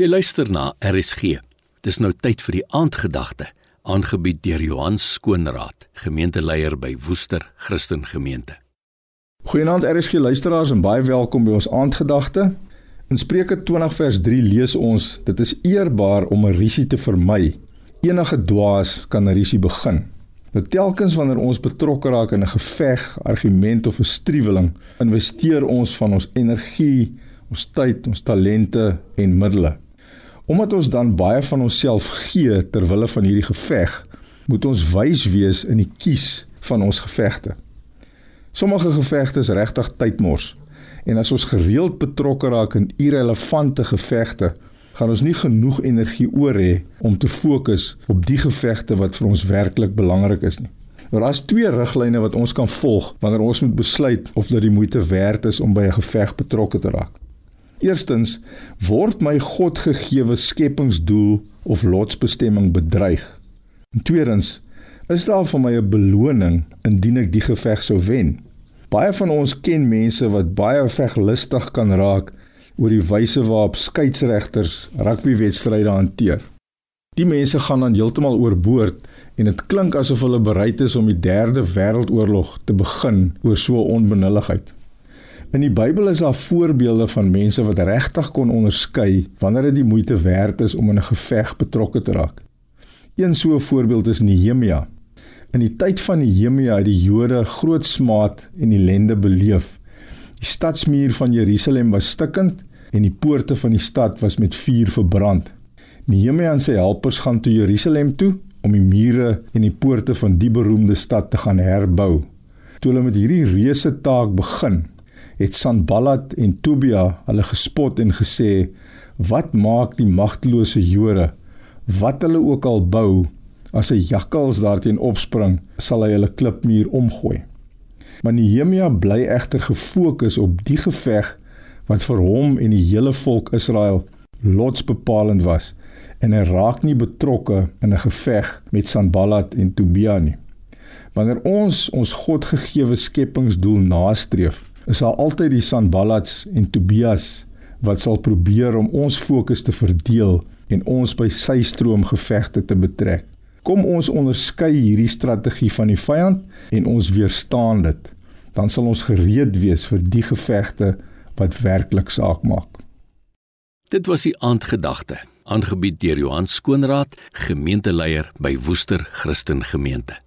Jy luister na RSG. Dis nou tyd vir die aandgedagte, aangebied deur Johan Skoonraad, gemeenteleier by Woester Christen Gemeente. Goeienaand RSG luisteraars en baie welkom by ons aandgedagte. In Spreuke 20 vers 3 lees ons: Dit is eerbaar om 'n risie te vermy. Enige dwaas kan 'n risie begin. Nou telkens wanneer ons betrokke raak in 'n geveg, argument of 'n striweling, investeer ons van ons energie, ons tyd, ons talente en middele. Omdat ons dan baie van onsself gee ter wille van hierdie geveg, moet ons wys wees in die kies van ons gevegte. Sommige gevegte is regtig tydmors en as ons gereeld betrokke raak in irrelevante gevegte, gaan ons nie genoeg energie oor hê om te fokus op die gevegte wat vir ons werklik belangrik is nie. Maar daar's twee riglyne wat ons kan volg wanneer ons moet besluit of dit die moeite werd is om by 'n geveg betrokke te raak. Eerstens word my God gegeewe skepingsdoel of lotsbestemming bedreig. En tweedens is daar vir my 'n beloning indien ek die geveg sou wen. Baie van ons ken mense wat baie veglustig kan raak oor die wyse waarop skeieregters rugbywedstryde hanteer. Die mense gaan dan heeltemal oorboord en dit klink asof hulle bereid is om die derde wêreldoorlog te begin oor so onbenulligheid. In die Bybel is daar voorbeelde van mense wat regtig kon onderskei wanneer dit die moeite werd is om in 'n geveg betrokke te raak. Een so 'n voorbeeld is Nehemia. In die tyd van Nehemia het die Jode groot smaad en ellende beleef. Die stadsmuur van Jerusalem was stikkend en die poorte van die stad was met vuur verbrand. Nehemia en sy helpers gaan toe Jerusalem toe om die mure en die poorte van die beroemde stad te gaan herbou. Toe hulle met hierdie reuse taak begin, het Sanballat en Tobia hulle gespot en gesê: "Wat maak die magtelose Jode? Wat hulle ook al bou, as 'n jakkals daarteen opspring, sal hy hulle klipmuur omgooi." Maar Nehemia bly egter gefokus op die geveg wat vir hom en die hele volk Israel lotsbepalend was en hy raak nie betrokke in 'n geveg met Sanballat en Tobia nie. Wanneer ons ons God gegeewe skepingsdoel nastreef, is daar altyd die Sanballats en Tobias wat sal probeer om ons fokus te verdeel en ons by sy stroom gevegte te betrek. Kom ons onderskei hierdie strategie van die vyand en ons weerstaan dit. Dan sal ons gereed wees vir die gevegte wat werklik saak maak. Dit was die aandgedagte, aangebied deur Johan Skoonraad, gemeenteleier by Woester Christen Gemeente.